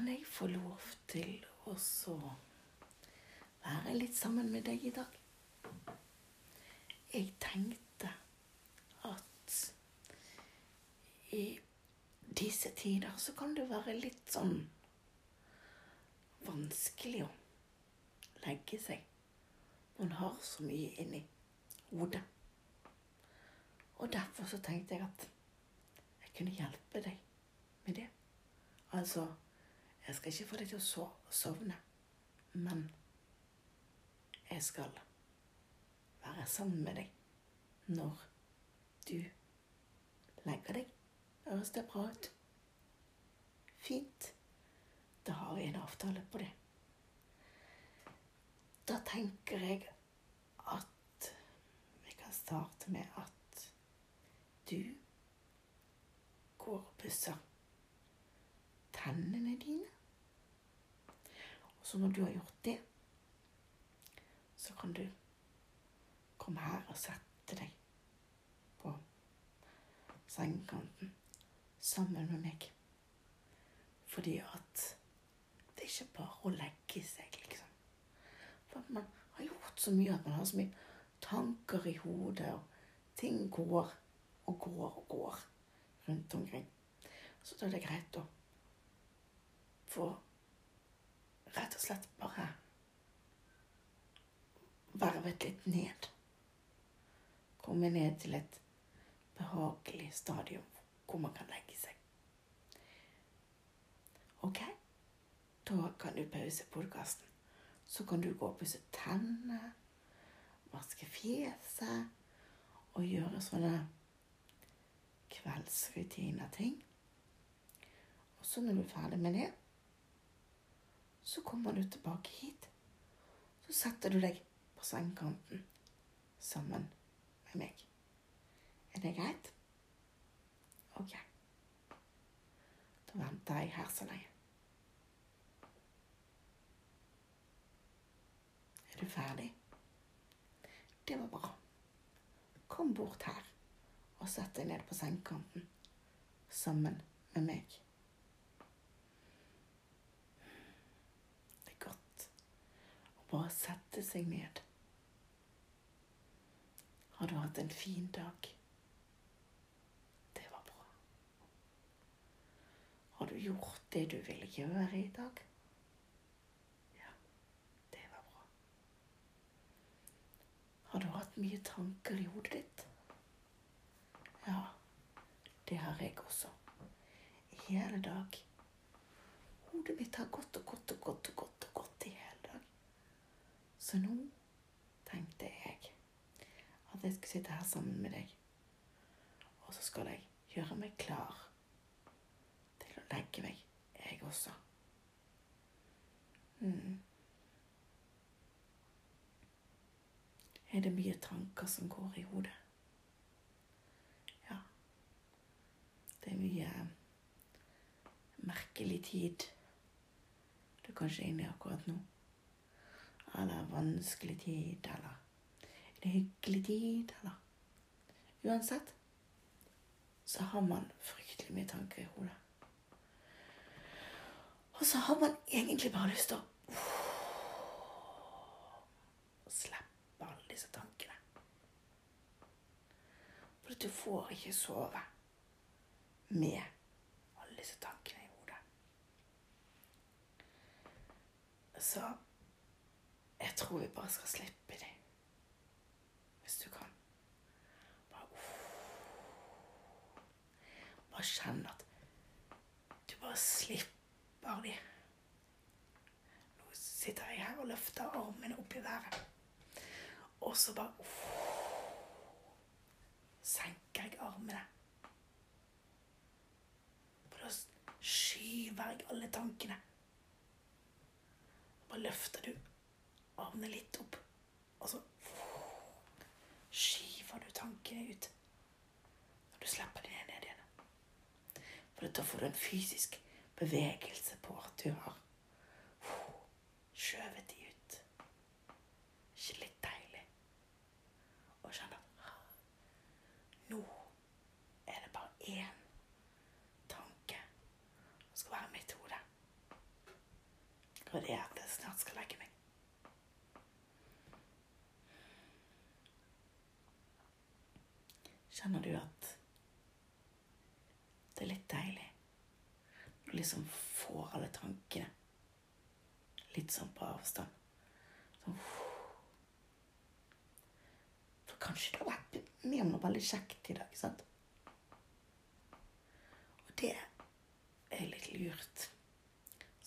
Kan jeg få lov til å være litt sammen med deg i dag? Jeg tenkte at i disse tider så kan det være litt sånn vanskelig å legge seg. Man har så mye inni hodet. Og derfor så tenkte jeg at jeg kunne hjelpe deg med det. Altså, jeg skal ikke få deg til å so sovne, men jeg skal være sammen med deg når du legger deg. Høres det bra ut? Fint. Da har vi en avtale på det. Da tenker jeg at vi kan starte med at du går og pusser tennene dine. Og så når du har gjort det, så kan du komme her og sette deg på sengekanten sammen med meg. Fordi at det er ikke bare å legge seg, liksom. For man har gjort så mye at man har så mye tanker i hodet, og ting går og går og går rundt omkring. Så da er det greit å få rett og slett bare vervet litt ned. Komme ned til et behagelig stadium hvor man kan legge seg. Ok? Da kan du pause podkasten. Så kan du gå og pusse tennene, vaske fjeset og gjøre sånne kveldsrutiner-ting. Og så når du er ferdig med det, så kommer du tilbake hit. Så setter du deg på sengekanten sammen med meg. Er det greit? Ok. Da venter jeg her så lenge. Er du ferdig? Det var bra. Kom bort her og sett deg ned på sengekanten sammen med meg. Det er godt å bare sette seg ned. Har du hatt en fin dag? Det var bra. Har du gjort det du ville gjøre i dag? Ja, det var bra. Har du hatt mye tanker i hodet ditt? Ja, det har jeg også. I hele dag. Hodet mitt har gått og gått og gått og gått. Så nå tenkte jeg at jeg skulle sitte her sammen med deg. Og så skal jeg gjøre meg klar til å legge meg, jeg også. Mm. Er det mye tanker som går i hodet? Ja. Det er mye merkelig tid du kanskje er inne i akkurat nå. Eller vanskelig tid, eller en hyggelig tid, eller Uansett så har man fryktelig mye tanker i hodet. Og så har man egentlig bare lyst til å slippe alle disse tankene. For du får ikke sove med alle disse tankene i hodet. Så tror vi bare skal slippe dem. Hvis du kan. Bare, bare kjenn at du bare slipper dem. Nå sitter jeg her og løfter armene opp i været. Og så bare senker jeg armene. Bare skyver jeg alle tankene. Bare løfter du armene litt opp, og så skyver du tankene ut. Når du slipper dem ned igjen. For da får du en fysisk bevegelse på at du har skjøvet de ut. Ikke litt deilig å kjenne at nå er det bare én tanke som skal være mitt hode. Og det er at jeg snart skal legge meg. Kjenner du at det er litt deilig du liksom får alle tankene litt sånn på avstand? Sånn For kanskje du har vært med noe veldig kjekt i dag, sant? Og det er litt lurt,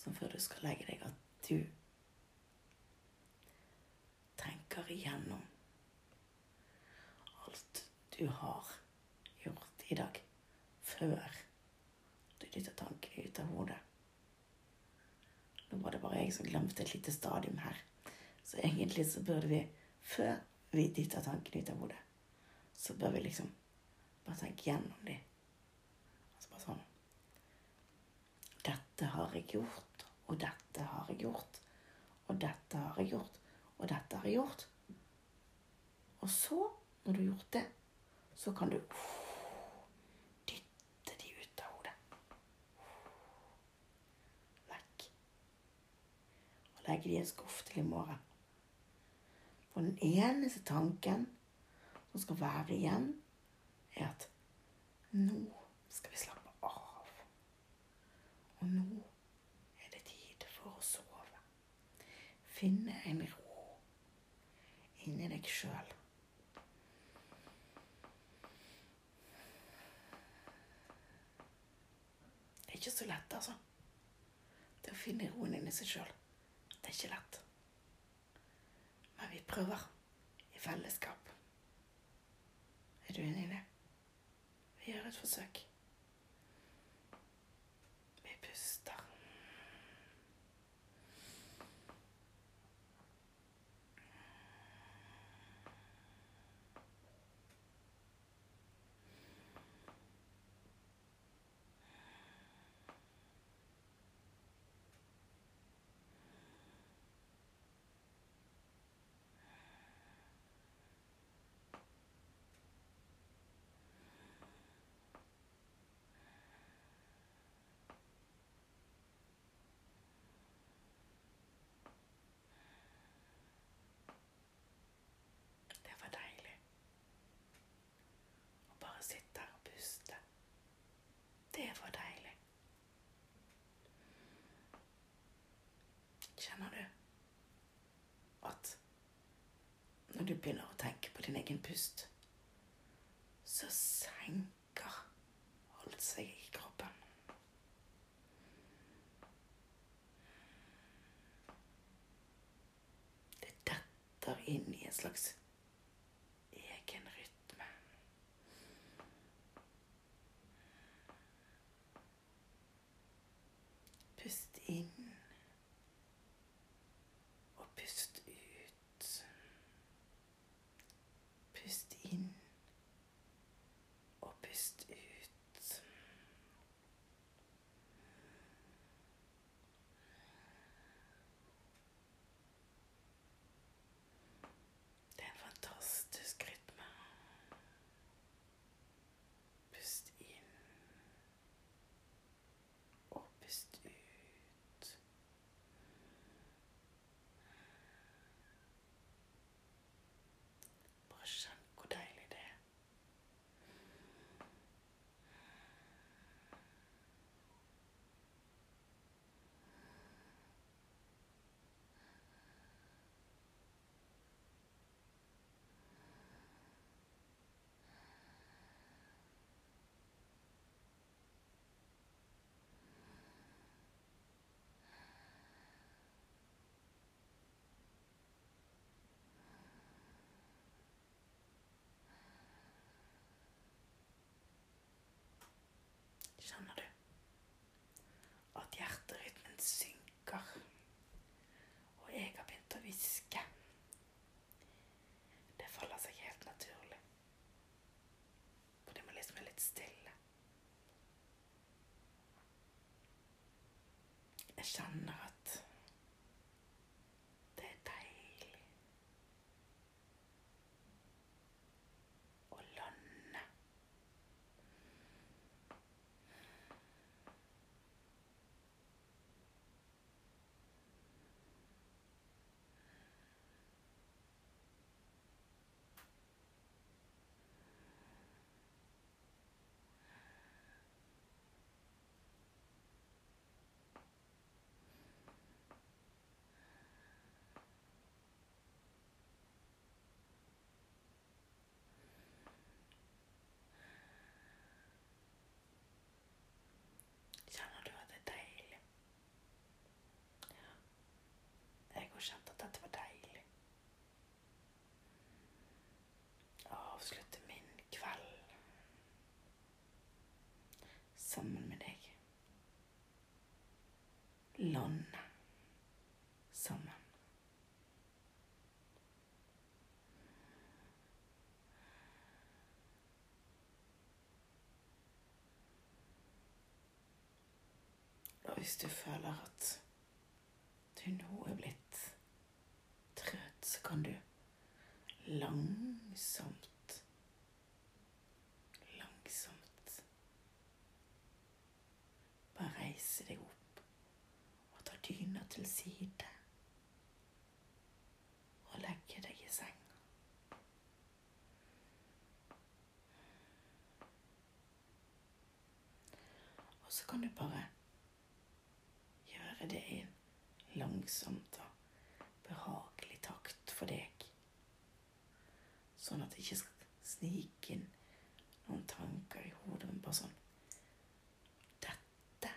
sånn før du skal legge deg, at du tenker igjennom du har gjort i dag, før du dytter tankene ut av hodet. Nå var det bare jeg som glemte et lite stadium her. Så egentlig så burde vi, før vi dytter tankene ut av hodet, så bør vi liksom bare tenke gjennom de. Altså bare sånn Dette har jeg gjort, og dette har jeg gjort, og dette har jeg gjort, og dette har jeg gjort. Og så, når du har gjort det, så kan du dytte de ut av hodet. Vekk. Og legge de i en skuff til i morgen. For den eneste tanken som skal være igjen, er at nå skal vi slappe av. Og nå er det tid for å sove. Finne en ro inni deg sjøl. Ikke så lett, altså. Det å finne roen inni seg sjøl. Det er ikke lett. Men vi prøver i fellesskap. Er du enig i det? Vi gjør et forsøk. Vi puster. Det var deilig. Å bare sitte her og puste. Det var deilig. Kjenner du at når du begynner å tenke på din egen pust, så senker alt seg i kroppen? Det detter inn i en slags hvis du føler at du nå er blitt trøtt, så kan du langsomt Langsomt bare reise deg opp og ta dyna til side og legge deg i seng. Og så kan du bare gjøre det i langsomt og behagelig takt for deg. Sånn at det ikke skal snike inn noen tanker i hodet, men bare sånn Dette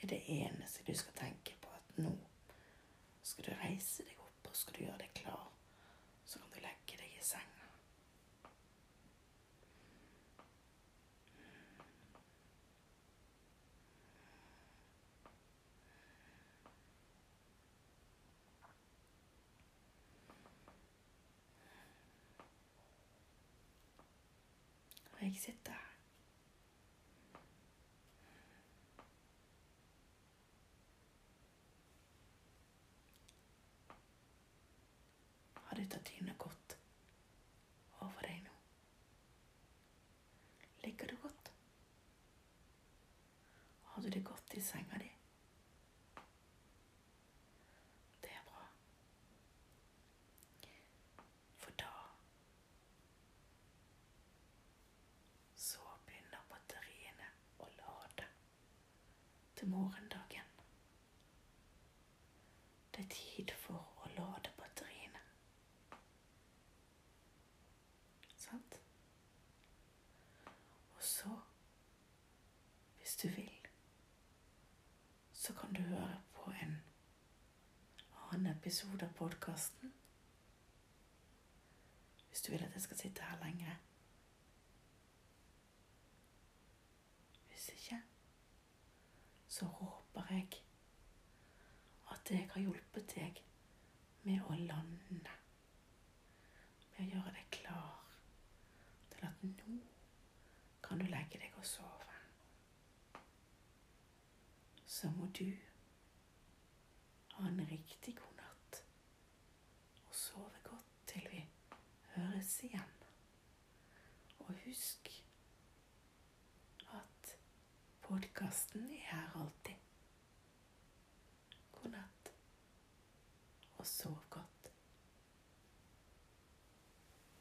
er det eneste du skal tenke på. At nå skal du reise deg opp, og skal du gjøre deg klar. Så kan du legge deg i senga. Og jeg sitter her. Har du tatt dyna godt over deg nå? Ligger du godt? Har du det godt i senga di? Det er bra. For da så begynner batteriene å lade til morgendagen. Det er tid for å lade batteriene. Sant? Og så, hvis du vil, så kan du høre på en annen episode av podkasten. Hvis du vil at jeg skal sitte her lenger. Hvis ikke, så håper jeg at jeg har hjulpet deg med å lande. Med å gjøre deg klar til at nå kan du legge deg og sove. Så må du ha en riktig god natt og sove godt til vi høres igjen. Og husk at podkasten er her alt